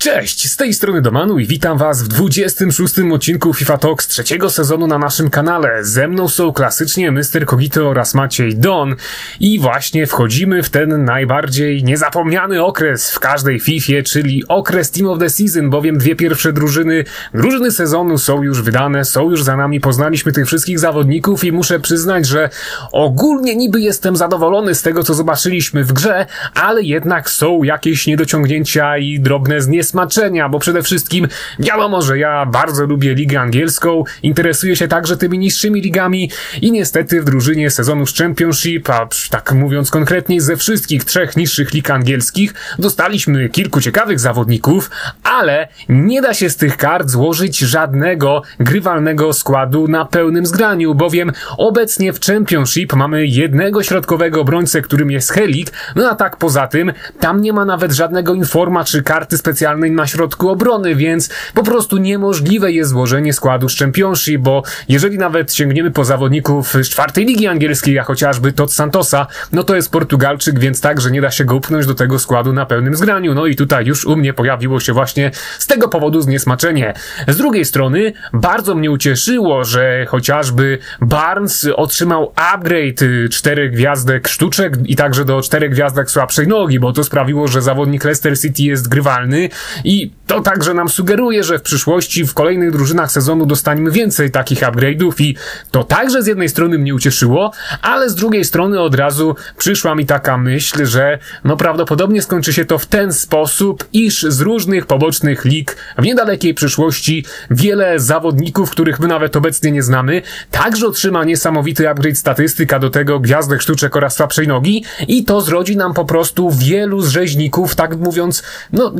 Cześć, z tej strony Domanu i witam was w 26 odcinku FIFA Talks trzeciego sezonu na naszym kanale. Ze mną są klasycznie Mr. Kogito oraz Maciej Don i właśnie wchodzimy w ten najbardziej niezapomniany okres w każdej FIFA, czyli okres Team of the Season, bowiem dwie pierwsze drużyny, drużyny sezonu są już wydane, są już za nami, poznaliśmy tych wszystkich zawodników i muszę przyznać, że ogólnie niby jestem zadowolony z tego, co zobaczyliśmy w grze, ale jednak są jakieś niedociągnięcia i drobne zniesmaczenia smaczenia, bo przede wszystkim wiadomo, że ja bardzo lubię ligę angielską, interesuję się także tymi niższymi ligami i niestety w drużynie sezonu Championship, a tak mówiąc konkretnie ze wszystkich trzech niższych lig angielskich, dostaliśmy kilku ciekawych zawodników, ale nie da się z tych kart złożyć żadnego grywalnego składu na pełnym zgraniu, bowiem obecnie w Championship mamy jednego środkowego obrońcę, którym jest Helik, no a tak poza tym, tam nie ma nawet żadnego informa czy karty specjalnej na środku obrony, więc po prostu niemożliwe jest złożenie składu z Championship, bo jeżeli nawet sięgniemy po zawodników z czwartej ligi angielskiej, jak chociażby Todd Santosa, no to jest Portugalczyk, więc także nie da się go upchnąć do tego składu na pełnym zgraniu. No i tutaj już u mnie pojawiło się właśnie z tego powodu zniesmaczenie. Z drugiej strony bardzo mnie ucieszyło, że chociażby Barnes otrzymał upgrade czterech gwiazdek sztuczek i także do czterech gwiazdek słabszej nogi, bo to sprawiło, że zawodnik Leicester City jest grywalny i to także nam sugeruje, że w przyszłości w kolejnych drużynach sezonu dostaniemy więcej takich upgrade'ów i to także z jednej strony mnie ucieszyło, ale z drugiej strony od razu przyszła mi taka myśl, że no prawdopodobnie skończy się to w ten sposób, iż z różnych pobocznych lig w niedalekiej przyszłości wiele zawodników, których my nawet obecnie nie znamy, także otrzyma niesamowity upgrade statystyka do tego gwiazdek sztuczek oraz słabszej nogi i to zrodzi nam po prostu wielu z rzeźników, tak mówiąc, no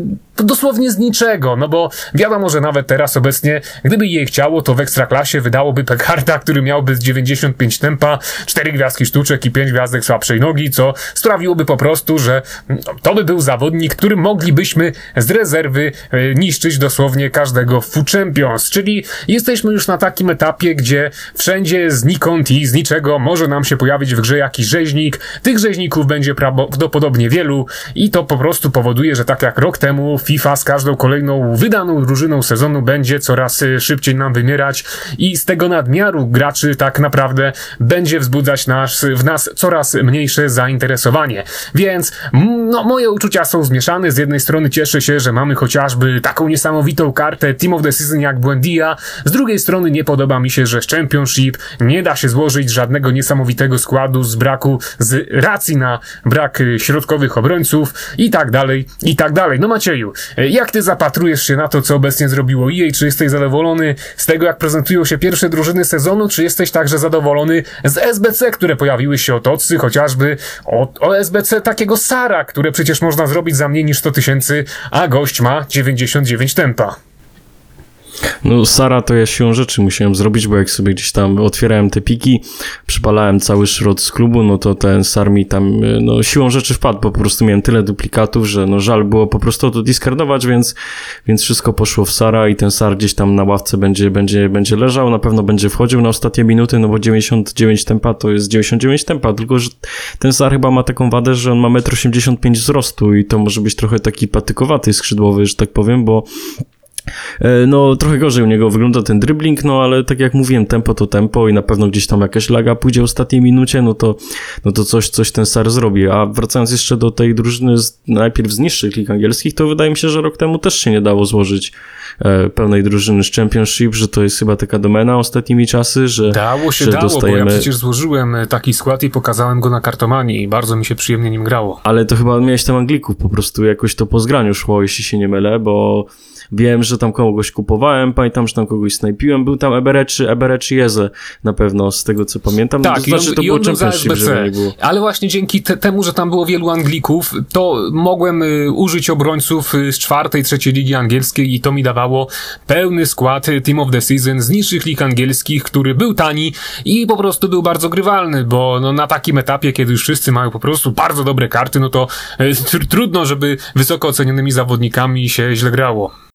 dosłownie z niczego, no bo wiadomo, że nawet teraz obecnie, gdyby jej chciało, to w Ekstraklasie wydałoby Pekarda, który miałby z 95 tempa, 4 gwiazdki sztuczek i 5 gwiazdek słabszej nogi, co sprawiłoby po prostu, że no, to by był zawodnik, którym moglibyśmy z rezerwy e, niszczyć dosłownie każdego w Champions, czyli jesteśmy już na takim etapie, gdzie wszędzie znikąd i z niczego może nam się pojawić w grze jakiś rzeźnik, tych rzeźników będzie prawdopodobnie wielu i to po prostu powoduje, że tak jak rok temu FIFA z każdą kolejną wydaną drużyną sezonu będzie coraz y, szybciej nam wymierać i z tego nadmiaru graczy tak naprawdę będzie wzbudzać nas, w nas coraz mniejsze zainteresowanie. Więc no, moje uczucia są zmieszane. Z jednej strony cieszę się, że mamy chociażby taką niesamowitą kartę Team of the Season jak Buendia. Z drugiej strony nie podoba mi się, że z Championship nie da się złożyć żadnego niesamowitego składu z braku, z racji na brak y, środkowych obrońców i tak dalej, i tak dalej. No Macieju, jak ty zapatrujesz się na to, co obecnie zrobiło EA? Czy jesteś zadowolony z tego, jak prezentują się pierwsze drużyny sezonu? Czy jesteś także zadowolony z SBC, które pojawiły się od Ocy, chociażby o, o SBC takiego Sara, które przecież można zrobić za mniej niż 100 tysięcy, a gość ma 99 tempa? No Sara to ja siłą rzeczy musiałem zrobić, bo jak sobie gdzieś tam otwierałem te piki, przypalałem cały szrot z klubu, no to ten Sar mi tam no siłą rzeczy wpadł, po prostu miałem tyle duplikatów, że no żal było po prostu to discardować, więc, więc wszystko poszło w Sara i ten Sar gdzieś tam na ławce będzie, będzie, będzie leżał, na pewno będzie wchodził na ostatnie minuty, no bo 99 tempa to jest 99 tempa, tylko że ten Sar chyba ma taką wadę, że on ma 1,85 m wzrostu i to może być trochę taki patykowaty skrzydłowy, że tak powiem, bo E, no, trochę gorzej u niego wygląda ten dribbling, no ale tak jak mówiłem, tempo to tempo i na pewno gdzieś tam jakaś laga pójdzie w ostatniej minucie, no to, no to coś, coś ten Sar zrobi. A wracając jeszcze do tej drużyny z, najpierw z niższych lig angielskich, to wydaje mi się, że rok temu też się nie dało złożyć e, pełnej drużyny z Championship, że to jest chyba taka domena ostatnimi czasy, że Dało się, że dało, dostajemy... bo ja przecież złożyłem e, taki skład i pokazałem go na kartomanii i bardzo mi się przyjemnie nim grało. Ale to chyba miałeś tam Anglików, po prostu jakoś to po zgraniu szło, jeśli się nie mylę, bo Wiem, że tam kogoś kupowałem, pamiętam, że tam kogoś snajpiłem. Był tam Ebereczy, Ebereczy Jeze na pewno, z tego co pamiętam. Tak, to znaczy, on, to było Championship, żeby nie było. Ale właśnie dzięki te, temu, że tam było wielu Anglików, to mogłem y, użyć obrońców y, z czwartej, trzeciej ligi angielskiej i to mi dawało pełny skład y, Team of the Season z niższych lig angielskich, który był tani i po prostu był bardzo grywalny, bo no, na takim etapie, kiedy już wszyscy mają po prostu bardzo dobre karty, no to y, trudno, żeby wysoko ocenionymi zawodnikami się źle grało.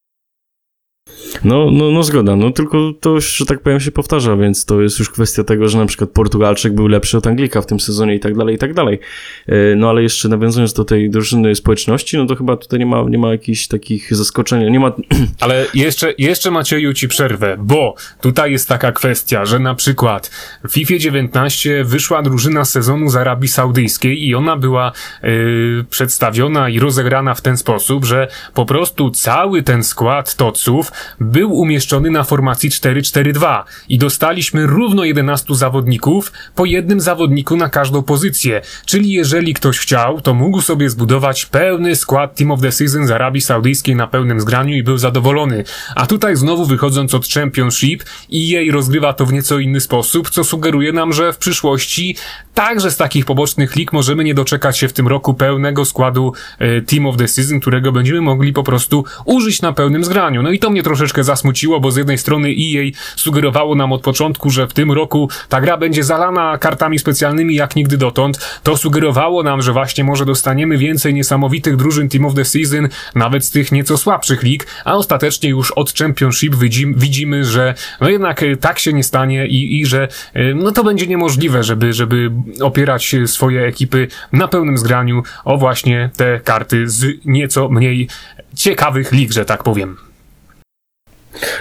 No, no, no zgoda, no tylko to, że tak powiem, się powtarza, więc to jest już kwestia tego, że na przykład Portugalczyk był lepszy od Anglika w tym sezonie i tak dalej, i tak dalej. E, no ale jeszcze nawiązując do tej drużyny społeczności, no to chyba tutaj nie ma, nie ma jakichś takich zaskoczeń, nie ma... Ale jeszcze, jeszcze Macieju ci przerwę, bo tutaj jest taka kwestia, że na przykład w FIFA 19 wyszła drużyna sezonu z Arabii Saudyjskiej i ona była yy, przedstawiona i rozegrana w ten sposób, że po prostu cały ten skład toców był umieszczony na formacji 4-4-2 i dostaliśmy równo 11 zawodników po jednym zawodniku na każdą pozycję. Czyli jeżeli ktoś chciał, to mógł sobie zbudować pełny skład Team of the Season z Arabii Saudyjskiej na pełnym zgraniu i był zadowolony. A tutaj znowu wychodząc od Championship i jej rozgrywa to w nieco inny sposób, co sugeruje nam, że w przyszłości także z takich pobocznych lig możemy nie doczekać się w tym roku pełnego składu e, Team of the Season, którego będziemy mogli po prostu użyć na pełnym zgraniu. No i to mnie troszeczkę zasmuciło, bo z jednej strony EA sugerowało nam od początku, że w tym roku ta gra będzie zalana kartami specjalnymi jak nigdy dotąd. To sugerowało nam, że właśnie może dostaniemy więcej niesamowitych drużyn Team of the Season, nawet z tych nieco słabszych lig, a ostatecznie już od Championship widzimy, że no jednak e, tak się nie stanie i, i że e, no to będzie niemożliwe, żeby, żeby opierać swoje ekipy na pełnym zgraniu o właśnie te karty z nieco mniej ciekawych lig, że tak powiem.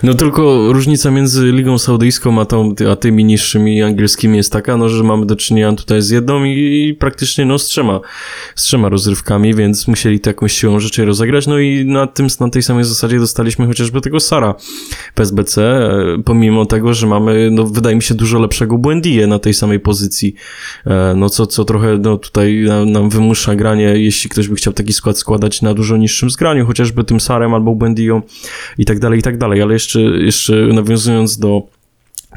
No tylko różnica między Ligą Saudyjską a, tą, a tymi niższymi angielskimi jest taka, no, że mamy do czynienia tutaj z jedną i, i praktycznie no, z trzema, z trzema rozrywkami, więc musieli to jakąś siłą rzeczy rozegrać. No i na, tym, na tej samej zasadzie dostaliśmy chociażby tego Sara PSBC, e, pomimo tego, że mamy, no wydaje mi się, dużo lepszego Błędije na tej samej pozycji. E, no co, co trochę no, tutaj nam, nam wymusza granie, jeśli ktoś by chciał taki skład składać na dużo niższym zgraniu, chociażby tym Sarem albo Błędiją i tak dalej, i tak dalej ale jeszcze, jeszcze nawiązując do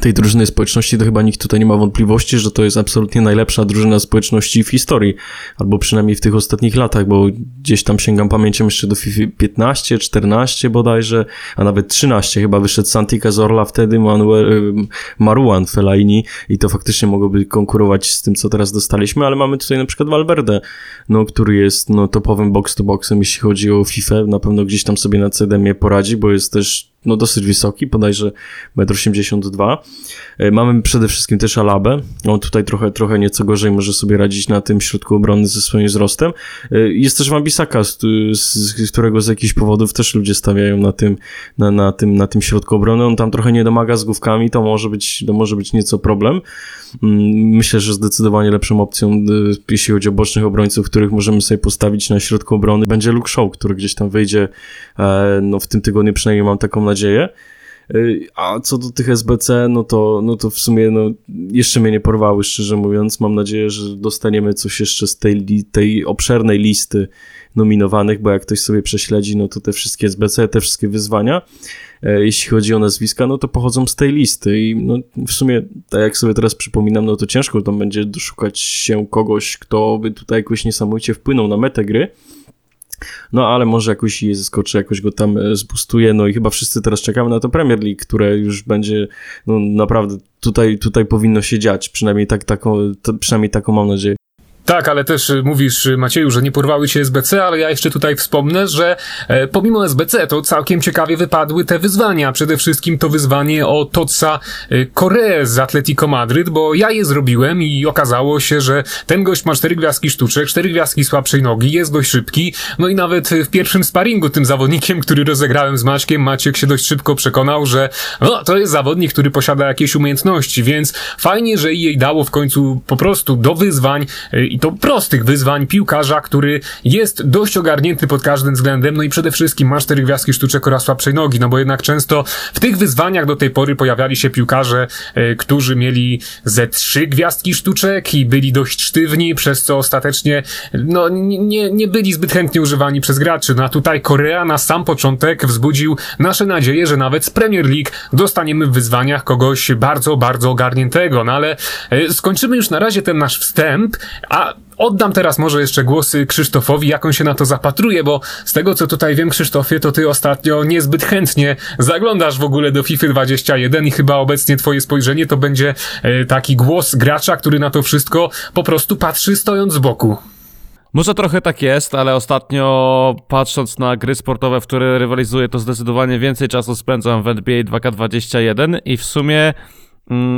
tej drużyny społeczności, to chyba nikt tutaj nie ma wątpliwości, że to jest absolutnie najlepsza drużyna społeczności w historii, albo przynajmniej w tych ostatnich latach, bo gdzieś tam sięgam pamięcią jeszcze do FIFA 15, 14 bodajże, a nawet 13 chyba wyszedł Santi Cazorla wtedy, Manuel, Maruan Fellaini i to faktycznie mogłoby konkurować z tym, co teraz dostaliśmy, ale mamy tutaj na przykład Valverde, no, który jest no, topowym box-to-boxem, jeśli chodzi o FIFA, na pewno gdzieś tam sobie na CDM poradzi, bo jest też no dosyć wysoki, bodajże 1,82 m. E, mamy przede wszystkim też Alabę. On tutaj trochę, trochę nieco gorzej może sobie radzić na tym środku obrony ze swoim wzrostem. E, jest też Wambisaka, z, z którego z jakichś powodów też ludzie stawiają na tym, na, na, tym, na tym środku obrony. On tam trochę nie domaga z główkami, to może być, to może być nieco problem. Mm, myślę, że zdecydowanie lepszą opcją, e, jeśli chodzi o bocznych obrońców, których możemy sobie postawić na środku obrony, będzie Luke Shaw, który gdzieś tam wyjdzie no, w tym tygodniu, przynajmniej mam taką nadzieję. Y, a co do tych SBC, no to, no to w sumie no, jeszcze mnie nie porwały, szczerze mówiąc. Mam nadzieję, że dostaniemy coś jeszcze z tej, tej obszernej listy nominowanych, bo jak ktoś sobie prześledzi, no to te wszystkie SBC, te wszystkie wyzwania, e, jeśli chodzi o nazwiska, no to pochodzą z tej listy i no, w sumie, tak jak sobie teraz przypominam, no to ciężko tam będzie doszukać się kogoś, kto by tutaj jakoś niesamowicie wpłynął na metę gry, no ale może jakoś je zaskoczy, jakoś go tam e, zbustuje. No i chyba wszyscy teraz czekamy na to Premier League, które już będzie no naprawdę tutaj, tutaj powinno się dziać. Przynajmniej tak, taką, to, przynajmniej taką mam nadzieję. Tak, ale też y, mówisz, y, Macieju, że nie porwały się SBC, ale ja jeszcze tutaj wspomnę, że e, pomimo SBC to całkiem ciekawie wypadły te wyzwania. Przede wszystkim to wyzwanie o Totsa Koreę z Atletico Madryt, bo ja je zrobiłem i okazało się, że ten gość ma cztery gwiazdki sztuczek, cztery gwiazdki słabszej nogi, jest dość szybki, no i nawet w pierwszym sparingu tym zawodnikiem, który rozegrałem z Maćkiem, Maciek się dość szybko przekonał, że no, to jest zawodnik, który posiada jakieś umiejętności, więc fajnie, że jej dało w końcu po prostu do wyzwań to prostych wyzwań piłkarza, który jest dość ogarnięty pod każdym względem, no i przede wszystkim ma cztery gwiazdki sztuczek oraz słabszej nogi, no bo jednak często w tych wyzwaniach do tej pory pojawiali się piłkarze, e, którzy mieli ze trzy gwiazdki sztuczek i byli dość sztywni, przez co ostatecznie no, nie, nie byli zbyt chętnie używani przez graczy. No a tutaj Korea na sam początek wzbudził nasze nadzieje, że nawet z Premier League dostaniemy w wyzwaniach kogoś bardzo, bardzo ogarniętego. No ale e, skończymy już na razie ten nasz wstęp, a Oddam teraz może jeszcze głosy Krzysztofowi, jak on się na to zapatruje, bo z tego co tutaj wiem, Krzysztofie, to ty ostatnio niezbyt chętnie zaglądasz w ogóle do FIFA 21 i chyba obecnie twoje spojrzenie to będzie e, taki głos gracza, który na to wszystko po prostu patrzy stojąc z boku. Może trochę tak jest, ale ostatnio patrząc na gry sportowe, w które rywalizuję, to zdecydowanie więcej czasu spędzam w NBA 2K21 i w sumie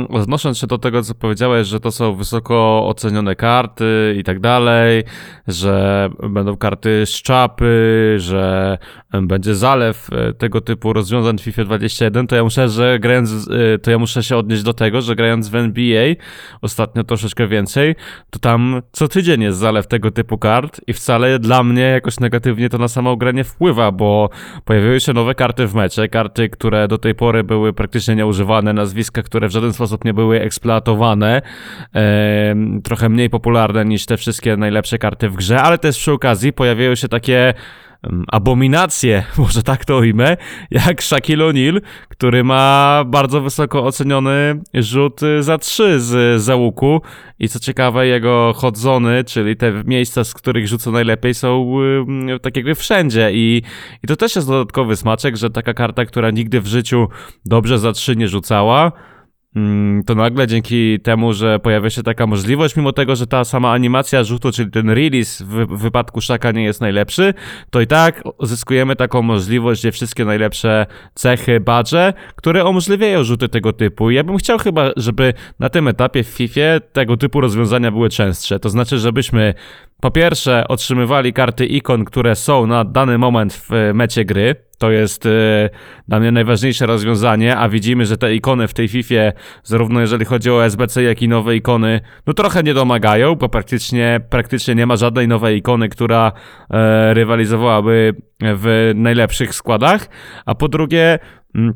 odnosząc się do tego, co powiedziałeś, że to są wysoko ocenione karty i tak dalej, że będą karty z czapy, że będzie zalew e, tego typu rozwiązań w FIFA 21, to ja muszę, że grając, e, to ja muszę się odnieść do tego, że grając w NBA ostatnio troszeczkę więcej, to tam co tydzień jest zalew tego typu kart i wcale dla mnie jakoś negatywnie to na samą grę nie wpływa, bo pojawiły się nowe karty w mecze, karty, które do tej pory były praktycznie nieużywane, nazwiska, które w sposób nie były eksploatowane, trochę mniej popularne niż te wszystkie najlepsze karty w grze, ale też przy okazji pojawiają się takie abominacje, może tak to ujmę, jak Shaquille O'Neal, który ma bardzo wysoko oceniony rzut za trzy z załuku. I co ciekawe jego chodzony, czyli te miejsca, z których rzuca najlepiej są tak jakby wszędzie. I, i to też jest dodatkowy smaczek, że taka karta, która nigdy w życiu dobrze za trzy nie rzucała, to nagle dzięki temu, że pojawia się taka możliwość, mimo tego, że ta sama animacja rzutu, czyli ten release w, wypadku Szaka nie jest najlepszy, to i tak zyskujemy taką możliwość, gdzie wszystkie najlepsze cechy, badże, które umożliwiają rzuty tego typu. Ja bym chciał chyba, żeby na tym etapie w FIFA tego typu rozwiązania były częstsze. To znaczy, żebyśmy po pierwsze otrzymywali karty ikon, które są na dany moment w mecie gry, to jest y, dla mnie najważniejsze rozwiązanie, a widzimy, że te ikony w tej FIFA, zarówno jeżeli chodzi o SBC, jak i nowe ikony, no trochę nie domagają, bo praktycznie, praktycznie nie ma żadnej nowej ikony, która e, rywalizowałaby w najlepszych składach. A po drugie, mm,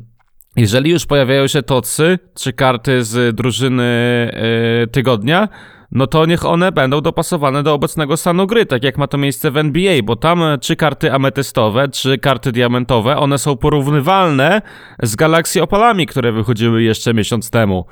jeżeli już pojawiają się tocy czy karty z drużyny e, tygodnia, no to niech one będą dopasowane do obecnego stanu gry, tak jak ma to miejsce w NBA, bo tam czy karty ametystowe, czy karty diamentowe, one są porównywalne z Galaxy Opalami, które wychodziły jeszcze miesiąc temu.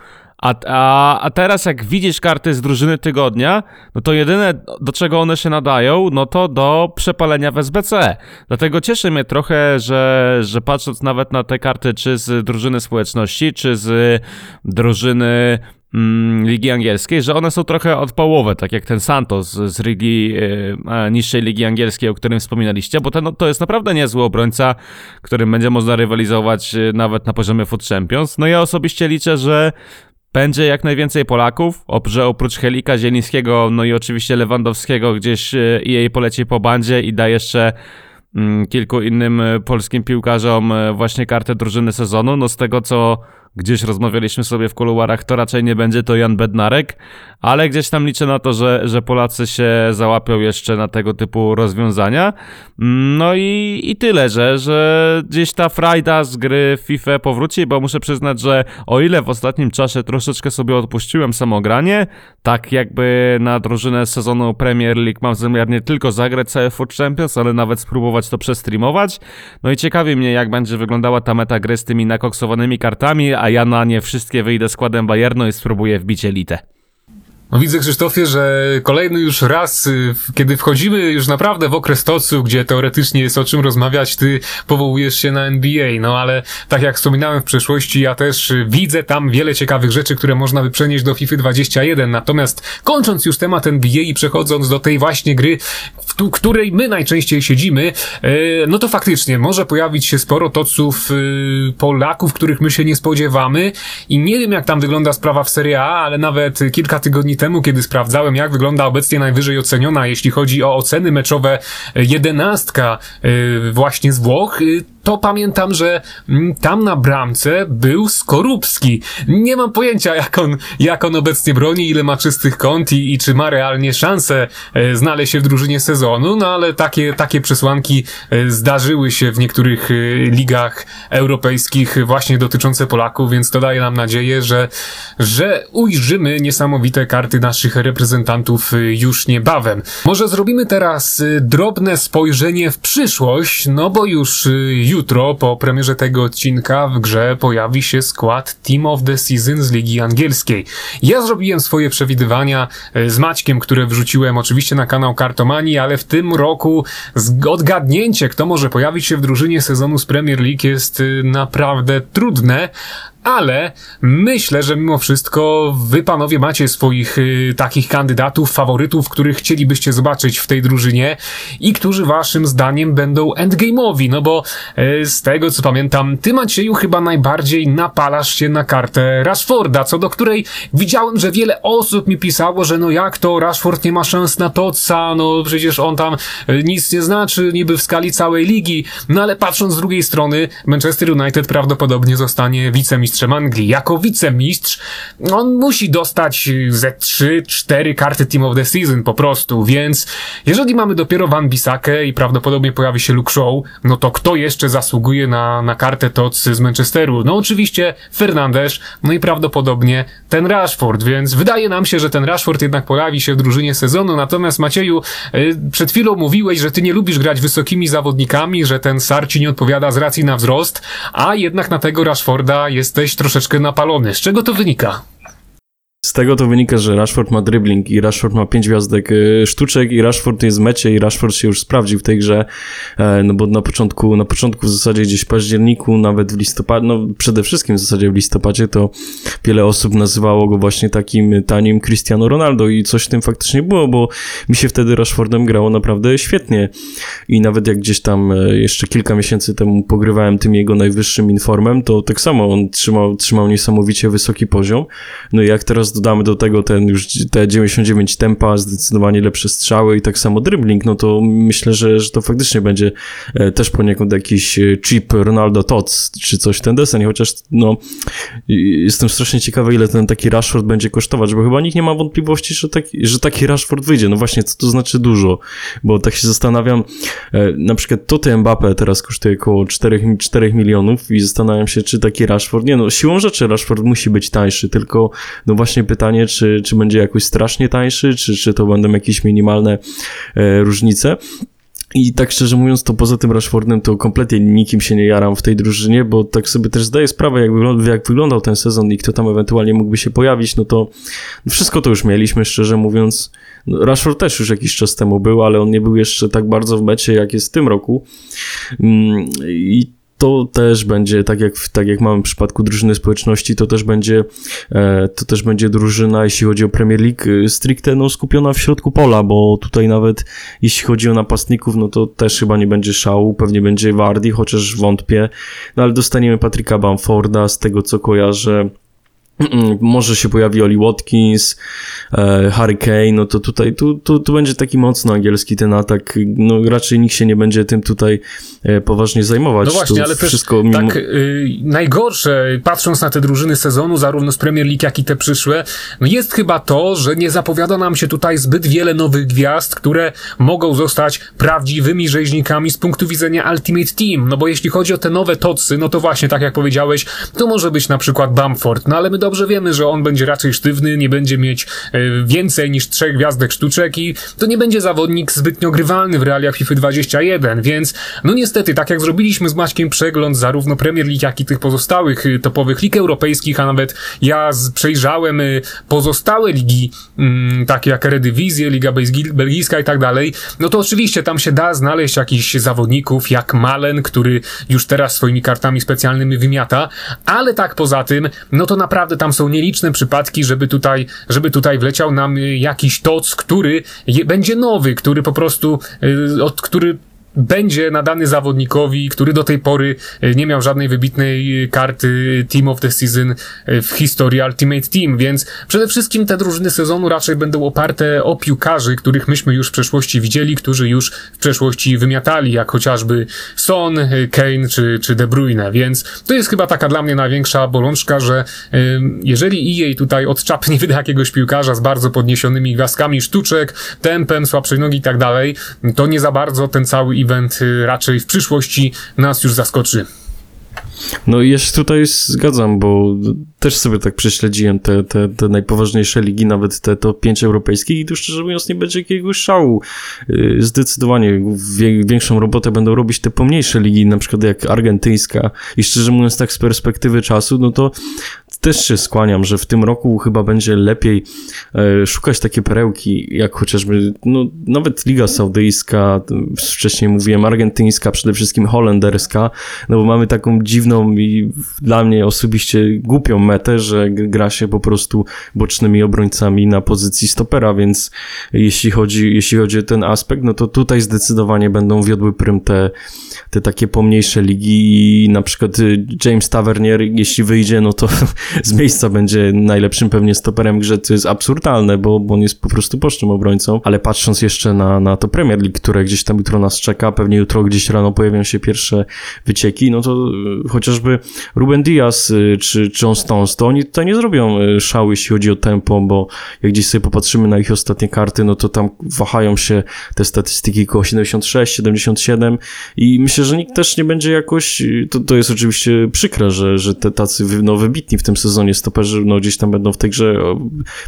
A, a, a teraz jak widzisz karty z drużyny tygodnia, no to jedyne do czego one się nadają, no to do przepalenia w SBC. Dlatego cieszy mnie trochę, że, że patrząc nawet na te karty czy z drużyny społeczności, czy z drużyny Ligi Angielskiej, że one są trochę odpołowe, tak jak ten Santos z Ligi, e, niższej Ligi Angielskiej, o którym wspominaliście, bo ten, to jest naprawdę niezły obrońca, którym będzie można rywalizować e, nawet na poziomie Foot Champions. No ja osobiście liczę, że będzie jak najwięcej Polaków, że oprócz Helika Zielińskiego, no i oczywiście Lewandowskiego gdzieś e, jej poleci po bandzie i da jeszcze mm, kilku innym e, polskim piłkarzom e, właśnie kartę drużyny sezonu. No z tego co gdzieś rozmawialiśmy sobie w kuluarach, to raczej nie będzie to Jan Bednarek, ale gdzieś tam liczę na to, że, że Polacy się załapią jeszcze na tego typu rozwiązania. No i, i tyle, że, że gdzieś ta frajda z gry FIFA powróci, bo muszę przyznać, że o ile w ostatnim czasie troszeczkę sobie odpuściłem samogranie, tak jakby na drużynę sezonu Premier League mam zamiar nie tylko zagrać cały Foot Champions, ale nawet spróbować to przestreamować. No i ciekawi mnie, jak będzie wyglądała ta meta gry z tymi nakoksowanymi kartami, a ja na nie wszystkie wyjdę składem Bayernu i spróbuję wbić elitę. No widzę, Krzysztofie, że kolejny już raz, y, kiedy wchodzimy już naprawdę w okres tocu, gdzie teoretycznie jest o czym rozmawiać, ty powołujesz się na NBA, no ale tak jak wspominałem w przeszłości, ja też widzę tam wiele ciekawych rzeczy, które można by przenieść do FIFA 21. Natomiast kończąc już temat NBA i przechodząc do tej właśnie gry, w której my najczęściej siedzimy, e, no to faktycznie może pojawić się sporo toców y, Polaków, których my się nie spodziewamy i nie wiem jak tam wygląda sprawa w Serie A, ale nawet kilka tygodni temu, kiedy sprawdzałem, jak wygląda obecnie najwyżej oceniona, jeśli chodzi o oceny meczowe e, jedenastka e, właśnie z Włoch, e, to pamiętam, że mm, tam na bramce był Skorupski. Nie mam pojęcia, jak on, jak on obecnie broni, ile ma czystych kąt i, i czy ma realnie szansę znaleźć się w drużynie sezonu, no ale takie, takie przesłanki zdarzyły się w niektórych ligach europejskich właśnie dotyczące Polaków, więc to daje nam nadzieję, że, że ujrzymy niesamowite karty naszych reprezentantów y, już niebawem. Może zrobimy teraz y, drobne spojrzenie w przyszłość, no bo już y, jutro po premierze tego odcinka w grze pojawi się skład Team of the Season z Ligi Angielskiej. Ja zrobiłem swoje przewidywania z Maćkiem, które wrzuciłem oczywiście na kanał Kartomani, ale w tym roku odgadnięcie, kto może pojawić się w drużynie sezonu z Premier League jest naprawdę trudne, ale myślę, że mimo wszystko wy panowie macie swoich y, takich kandydatów, faworytów, których chcielibyście zobaczyć w tej drużynie i którzy waszym zdaniem będą endgame'owi, no bo y, z tego co pamiętam, ty Macieju chyba najbardziej napalasz się na kartę Rashforda, co do której widziałem, że wiele osób mi pisało, że no jak to Rashford nie ma szans na Totsa, no przecież on tam y, nic nie znaczy niby w skali całej ligi, no ale patrząc z drugiej strony, Manchester United prawdopodobnie zostanie wicemistrzem Anglii. Jako wicemistrz on musi dostać ze 3-4 karty Team of the Season po prostu, więc jeżeli mamy dopiero Van Bissakę i prawdopodobnie pojawi się Luke Shaw, no to kto jeszcze zasługuje na, na kartę TOC z Manchesteru? No oczywiście Fernandes, no i prawdopodobnie ten Rashford, więc wydaje nam się, że ten Rashford jednak pojawi się w drużynie sezonu, natomiast Macieju, y, przed chwilą mówiłeś, że ty nie lubisz grać wysokimi zawodnikami, że ten Sar ci nie odpowiada z racji na wzrost, a jednak na tego Rashforda jesteś troszeczkę napalony. Z czego to wynika? Z tego to wynika, że Rashford ma dribbling i Rashford ma pięć gwiazdek y, sztuczek i Rashford jest w mecie i Rashford się już sprawdził w tej grze, e, no bo na początku, na początku w zasadzie gdzieś w październiku, nawet w listopadzie, no przede wszystkim w zasadzie w listopadzie to wiele osób nazywało go właśnie takim tanim Cristiano Ronaldo i coś w tym faktycznie było, bo mi się wtedy Rashfordem grało naprawdę świetnie. I nawet jak gdzieś tam e, jeszcze kilka miesięcy temu pogrywałem tym jego najwyższym informem, to tak samo on trzymał, trzymał niesamowicie wysoki poziom, no i jak teraz dodamy do tego ten już te 99 tempa, zdecydowanie lepsze strzały i tak samo dribbling, no to myślę, że, że to faktycznie będzie e, też poniekąd jakiś e, cheap Ronaldo Tots, czy coś w ten deseń, chociaż no jestem strasznie ciekawy, ile ten taki Rashford będzie kosztować, bo chyba nikt nie ma wątpliwości, że taki, że taki Rashford wyjdzie. No właśnie, co to znaczy dużo? Bo tak się zastanawiam, e, na przykład to ty Mbappe teraz kosztuje około 4, 4 milionów i zastanawiam się, czy taki Rashford, nie no, siłą rzeczy Rashford musi być tańszy, tylko no właśnie pytanie, czy, czy będzie jakoś strasznie tańszy, czy, czy to będą jakieś minimalne e, różnice. I tak szczerze mówiąc, to poza tym Rashfordem to kompletnie nikim się nie jaram w tej drużynie, bo tak sobie też zdaję sprawę, jak, jak wyglądał ten sezon i kto tam ewentualnie mógłby się pojawić, no to wszystko to już mieliśmy, szczerze mówiąc. No, Rashford też już jakiś czas temu był, ale on nie był jeszcze tak bardzo w mecie, jak jest w tym roku. Mm, I to też będzie, tak jak, tak jak mamy w przypadku drużyny społeczności, to też będzie, e, to też będzie drużyna, jeśli chodzi o Premier League, stricte no, skupiona w środku pola, bo tutaj nawet jeśli chodzi o napastników, no to też chyba nie będzie szału, pewnie będzie Wardy, chociaż wątpię, no ale dostaniemy Patryka Bamforda, z tego co kojarzę, może się pojawi Oli Watkins, e, Harry Kane, no to tutaj, tu, tu, tu będzie taki mocno angielski ten atak, no raczej nikt się nie będzie tym tutaj e, poważnie zajmować. No właśnie, tu ale wszystko mimo... tak y, najgorsze, patrząc na te drużyny sezonu, zarówno z Premier League, jak i te przyszłe, no jest chyba to, że nie zapowiada nam się tutaj zbyt wiele nowych gwiazd, które mogą zostać prawdziwymi rzeźnikami z punktu widzenia Ultimate Team, no bo jeśli chodzi o te nowe tocy, no to właśnie, tak jak powiedziałeś, to może być na przykład Bamford, no ale my dobrze wiemy, że on będzie raczej sztywny, nie będzie mieć e, więcej niż trzech gwiazdek sztuczek i to nie będzie zawodnik zbytnio grywalny w realiach FIFA 21, więc no niestety, tak jak zrobiliśmy z Maćkiem przegląd zarówno Premier League, jak i tych pozostałych y, topowych lig europejskich, a nawet ja przejrzałem y, pozostałe ligi, mm, takie jak Eredivisie, Liga Belgijska i tak dalej, no to oczywiście tam się da znaleźć jakichś zawodników jak Malen, który już teraz swoimi kartami specjalnymi wymiata, ale tak poza tym, no to naprawdę tam są nieliczne przypadki, żeby tutaj, żeby tutaj wleciał nam y, jakiś toc, który będzie nowy, który po prostu, y, od, który będzie nadany zawodnikowi, który do tej pory e, nie miał żadnej wybitnej karty Team of the Season e, w historii Ultimate Team, więc przede wszystkim te drużyny sezonu raczej będą oparte o piłkarzy, których myśmy już w przeszłości widzieli, którzy już w przeszłości wymiatali, jak chociażby Son, e, Kane czy, czy De Bruyne, więc to jest chyba taka dla mnie największa bolączka, że jeżeli EA tutaj odczapnie wyda jakiegoś piłkarza z bardzo podniesionymi gwiazdkami sztuczek, tempem, słabszej nogi i tak dalej, to nie za bardzo ten cały event raczej w przyszłości nas już zaskoczy. No i się tutaj zgadzam, bo też sobie tak prześledziłem te, te, te najpoważniejsze ligi, nawet te top 5 europejskich i tu szczerze mówiąc nie będzie jakiegoś szału. Y, zdecydowanie większą robotę będą robić te pomniejsze ligi, na przykład jak argentyńska i szczerze mówiąc tak z perspektywy czasu, no to też się skłaniam, że w tym roku chyba będzie lepiej e, szukać takie perełki, jak chociażby, no, nawet Liga Saudyjska, wcześniej mówiłem argentyńska, przede wszystkim holenderska, no bo mamy taką dziwną i dla mnie osobiście głupią metę, że gra się po prostu bocznymi obrońcami na pozycji stopera, więc jeśli chodzi, jeśli chodzi o ten aspekt, no to tutaj zdecydowanie będą wiodły prym te, te takie pomniejsze ligi i na przykład y, James Tavernier, jeśli wyjdzie, no to z miejsca będzie najlepszym pewnie stoperem grze, co jest absurdalne, bo, bo on jest po prostu bocznym obrońcą, ale patrząc jeszcze na, na to Premier League, które gdzieś tam jutro nas czeka, pewnie jutro gdzieś rano pojawią się pierwsze wycieki, no to y, chociażby Ruben Diaz y, czy John Stones, to oni tutaj nie zrobią szału, jeśli chodzi o tempo, bo jak gdzieś sobie popatrzymy na ich ostatnie karty, no to tam wahają się te statystyki koło 76, 77 i myślę, że nikt też nie będzie jakoś, to, to jest oczywiście przykre, że, że te tacy no, wybitni w tym sezonie stoperzy no, gdzieś tam będą w tej grze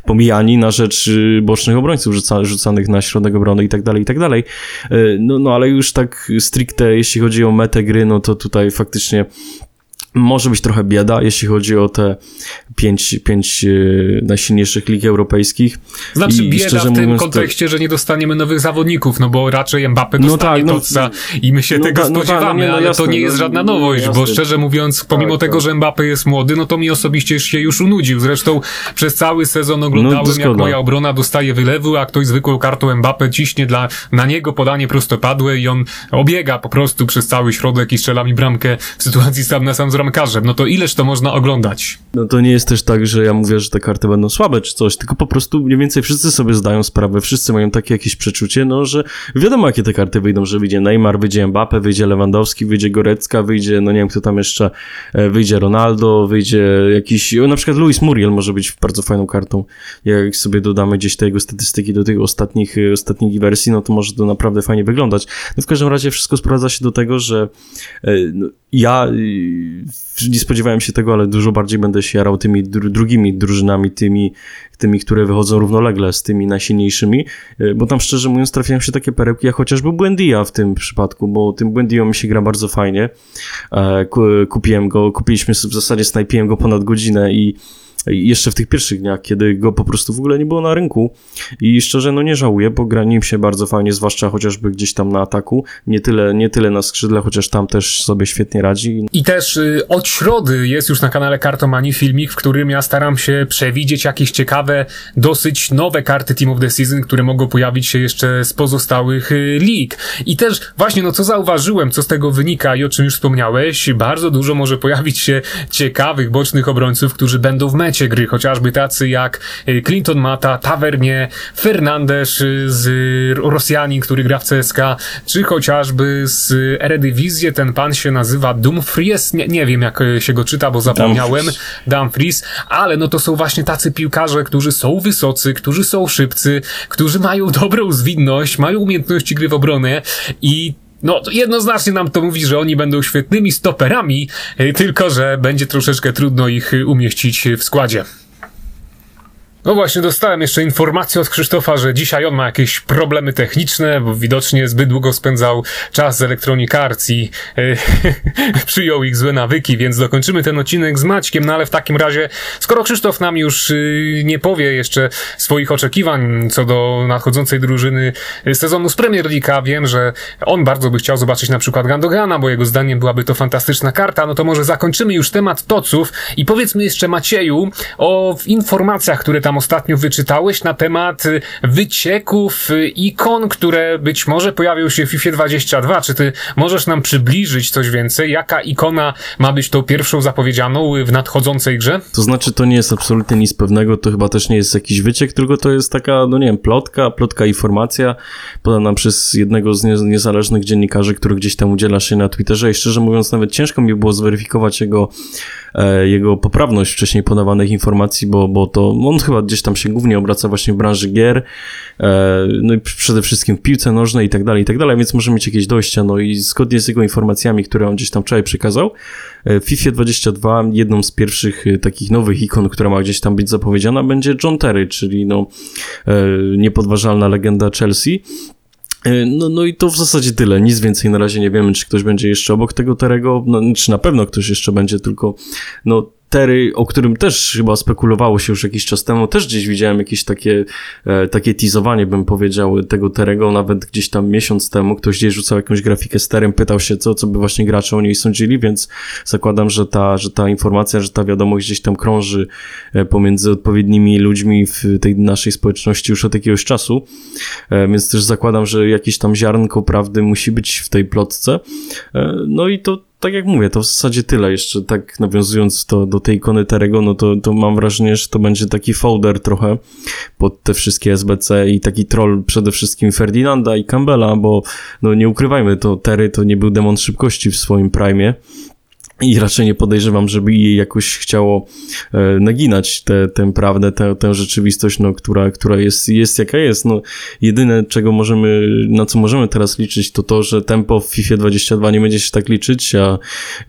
pomijani na rzecz y, bocznych obrońców rzuca, rzucanych na środek obrony i tak dalej, i tak dalej. Y, no, no ale już tak stricte, jeśli chodzi o metę gry, no to tutaj faktycznie może być trochę bieda, jeśli chodzi o te pięć, pięć e, najsilniejszych lig europejskich. Znaczy I, bieda w tym kontekście, to... że nie dostaniemy nowych zawodników, no bo raczej Mbappe no dostanie no tak, no, i my się no tego no spodziewamy, no, nie, no, ale jasne, to nie jest żadna nowość, bo szczerze mówiąc, pomimo tak, tego, tak. że Mbappe jest młody, no to mi osobiście się już unudził. Zresztą przez cały sezon oglądałem, jak moja obrona dostaje wylewu, a ktoś zwykłą kartą Mbappe ciśnie dla, na niego podanie prostopadłe i on obiega po prostu przez cały środek i strzela mi bramkę w sytuacji sam na sam z bramkarzem. No to ileż to można oglądać? No to nie jest też tak, że ja mówię, że te karty będą słabe czy coś, tylko po prostu mniej więcej wszyscy sobie zdają sprawę, wszyscy mają takie jakieś przeczucie, no, że wiadomo, jakie te karty wyjdą, że wyjdzie Neymar, wyjdzie Mbappe, wyjdzie Lewandowski, wyjdzie Gorecka, wyjdzie, no nie wiem, kto tam jeszcze, e, wyjdzie Ronaldo, wyjdzie jakiś, na przykład Luis Muriel może być bardzo fajną kartą. Jak sobie dodamy gdzieś te jego statystyki do tych ostatnich, e, ostatnich wersji, no to może to naprawdę fajnie wyglądać. No w każdym razie wszystko sprowadza się do tego, że e, no, ja nie spodziewałem się tego, ale dużo bardziej będę się jarał tymi dru drugimi drużynami, tymi, tymi, które wychodzą równolegle z tymi najsilniejszymi, e, bo tam szczerze mówiąc trafiają się takie perełki, jak chociażby Błędia w tym przypadku, bo tym Błędią mi się gra bardzo fajnie. E, kupiłem go, kupiliśmy w zasadzie, snajpiłem go ponad godzinę i jeszcze w tych pierwszych dniach, kiedy go po prostu w ogóle nie było na rynku i szczerze no nie żałuję, bo gra nim się bardzo fajnie, zwłaszcza chociażby gdzieś tam na ataku, nie tyle, nie tyle na skrzydle, chociaż tam też sobie świetnie radzi. I też y, od środy jest już na kanale Kartomani filmik, w którym ja staram się przewidzieć jakieś ciekawe, dosyć nowe karty Team of the Season, które mogą pojawić się jeszcze z pozostałych y, lig. I też właśnie no co zauważyłem, co z tego wynika i o czym już wspomniałeś, bardzo dużo może pojawić się ciekawych bocznych obrońców, którzy będą w mecie gry, chociażby tacy jak y, Clinton Mata, Tavernie, Fernandez y, z Rosjanin, który gra w CSK, czy chociażby z Eredivisie, ten pan się nazywa Dumfries, nie, nie wiem jak y, się go czyta, bo zapomniałem, Dumfries, ale no to są właśnie tacy piłkarze, którzy są wysocy, którzy są szybcy, którzy mają dobrą zwinność, mają umiejętności gry w obronie i no, jednoznacznie nam to mówi, że oni będą świetnymi stoperami, y, tylko że będzie troszeczkę trudno ich y, umieścić w składzie. No właśnie, dostałem jeszcze informację od Krzysztofa, że dzisiaj on ma jakieś problemy techniczne, bo widocznie zbyt długo spędzał czas z Electronic Arts i yy, przyjął ich złe nawyki, więc dokończymy ten odcinek z Maćkiem, no ale w takim razie, skoro Krzysztof nam już yy, nie powie jeszcze swoich oczekiwań co do nadchodzącej drużyny sezonu z Premier League, wiem, że on bardzo by chciał zobaczyć na przykład Gandogana, bo jego zdaniem byłaby to fantastyczna karta, no to może zakończymy już temat toców i powiedzmy jeszcze Macieju o informacjach, które tam ostatnio wyczytałeś na temat y, wycieków y, ikon, które być może pojawią się w FIFA 22. Czy ty możesz nam przybliżyć coś więcej? Jaka ikona ma być tą pierwszą zapowiedzianą w nadchodzącej grze? To znaczy, to nie jest absolutnie nic pewnego, to chyba też nie jest jakiś wyciek, tylko to jest taka, no nie wiem, plotka, plotka informacja podana przez jednego z niezależnych dziennikarzy, który gdzieś tam udziela się na Twitterze i szczerze mówiąc nawet ciężko mi było zweryfikować jego E, jego poprawność wcześniej podawanych informacji, bo, bo to on chyba gdzieś tam się głównie obraca właśnie w branży gier, e, no i przede wszystkim w piłce nożnej i tak dalej, i tak dalej, więc może mieć jakieś dojścia, no i zgodnie z jego informacjami, które on gdzieś tam wczoraj przekazał, e, w FIFA 22 jedną z pierwszych takich nowych ikon, która ma gdzieś tam być zapowiedziana, będzie John Terry, czyli no niepodważalna legenda Chelsea, E, no, no i to w zasadzie tyle. Nic więcej na razie nie wiemy, czy ktoś będzie jeszcze obok tego Terego, no, czy na pewno ktoś jeszcze będzie, tylko no O którym też chyba spekulowało się już jakiś czas temu, też gdzieś widziałem jakieś takie, e, takie teasowanie, bym powiedział, tego Terego, nawet gdzieś tam miesiąc temu, ktoś gdzieś rzucał jakąś grafikę z Terem, pytał się, co, co by właśnie gracze o niej sądzili, więc zakładam, że ta, że ta informacja, że ta wiadomość gdzieś tam krąży e, pomiędzy odpowiednimi ludźmi w tej naszej społeczności już od jakiegoś czasu, e, więc też zakładam, że jakieś tam ziarnko prawdy musi być w tej plotce. No i to tak jak mówię, to w zasadzie tyle. Jeszcze tak nawiązując to, do tej ikony Terego, no to, to mam wrażenie, że to będzie taki folder trochę pod te wszystkie SBC i taki troll przede wszystkim Ferdinanda i Campbella, bo no nie ukrywajmy, to Terry to nie był demon szybkości w swoim prime. I raczej nie podejrzewam, żeby jej jakoś chciało e, naginać tę, tę prawdę, tę, tę rzeczywistość, no, która, która jest, jest jaka jest. No, jedyne, czego możemy, na co możemy teraz liczyć, to to, że tempo w FIFA 22 nie będzie się tak liczyć, a,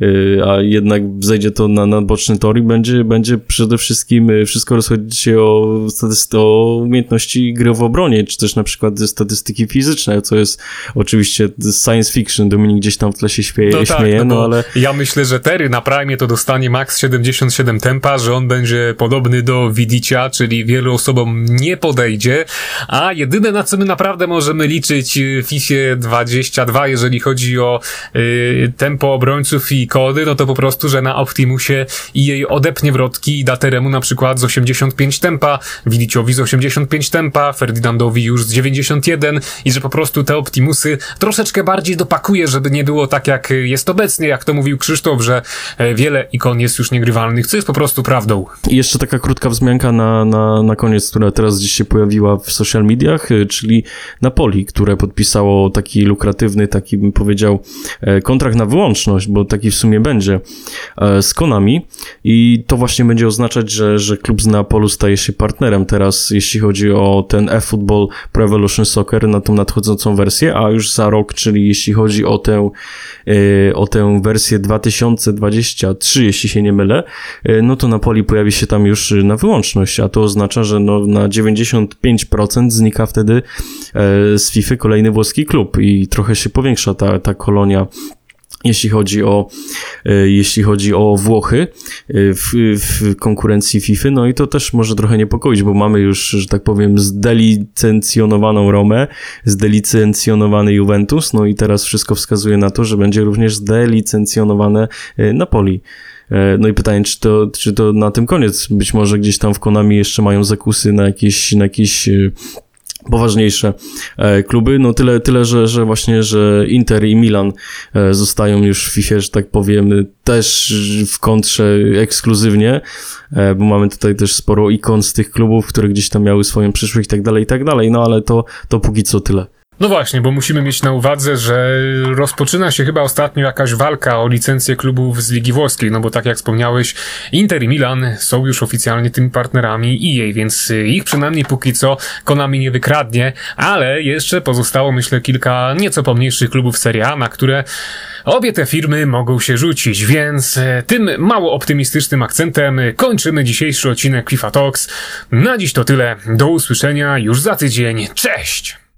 e, a jednak zejdzie to na, na boczny tor i będzie, będzie przede wszystkim e, wszystko rozchodzić się o, o umiejętności gry w obronie, czy też na przykład statystyki fizyczne, co jest oczywiście science fiction. Dominik gdzieś tam w tle się śmieje, No tak, śmieje no, no ale... ja myślę, że Terry na Prime to dostanie max 77 tempa, że on będzie podobny do Widicia, czyli wielu osobom nie podejdzie, a jedyne na co my naprawdę możemy liczyć w FIFA 22, jeżeli chodzi o y, tempo obrońców i kody, no to po prostu, że na Optimusie i jej odepnie wrotki i da Teremu na przykład z 85 tempa, Widiciowi z 85 tempa, Ferdinandowi już z 91 i że po prostu te Optimusy troszeczkę bardziej dopakuje, żeby nie było tak jak jest obecnie, jak to mówił Krzysztof, że e, wiele ikon jest już niegrywalnych, co jest po prostu prawdą. I jeszcze taka krótka wzmianka na, na, na koniec, która teraz gdzieś się pojawiła w social mediach, y, czyli Napoli, które podpisało taki lukratywny, taki bym powiedział, e, kontrakt na wyłączność, bo taki w sumie będzie e, z Konami i to właśnie będzie oznaczać, że, że klub z Neapolu staje się partnerem teraz, jeśli chodzi o ten eFootball Pro Evolution Soccer, na tą nadchodzącą wersję, a już za rok, czyli jeśli chodzi o tę, e, o tę wersję 2023, jeśli się nie mylę, e, no to Napoli pojawi się tam już na wyłączność, a to oznacza, że no na 95% znika wtedy e, z FIFA kolejny włoski klub i trochę się powiększa ta, ta kolonia jeśli chodzi o, e, jeśli chodzi o Włochy e, w, w konkurencji FIFA, no i to też może trochę niepokoić, bo mamy już, że tak powiem, zdelicencjonowaną Romę, zdelicencjonowany Juventus, no i teraz wszystko wskazuje na to, że będzie również zdelicencjonowane e, Napoli. No i pytanie, czy to, czy to na tym koniec? Być może gdzieś tam w Konami jeszcze mają zakusy na jakieś, na jakieś poważniejsze e, kluby. No tyle, tyle że, że właśnie, że Inter i Milan e, zostają już w FIFA, że tak powiem, też w kontrze ekskluzywnie, e, bo mamy tutaj też sporo ikon z tych klubów, które gdzieś tam miały swoją przyszłość i tak dalej, i tak dalej. No ale to, to póki co tyle. No właśnie, bo musimy mieć na uwadze, że rozpoczyna się chyba ostatnio jakaś walka o licencję klubów z Ligi Włoskiej, no bo tak jak wspomniałeś, Inter i Milan są już oficjalnie tymi partnerami EA, więc ich przynajmniej póki co Konami nie wykradnie, ale jeszcze pozostało myślę kilka nieco pomniejszych klubów Serie A, na które obie te firmy mogą się rzucić, więc tym mało optymistycznym akcentem kończymy dzisiejszy odcinek FIFA Talks. Na dziś to tyle, do usłyszenia już za tydzień, cześć!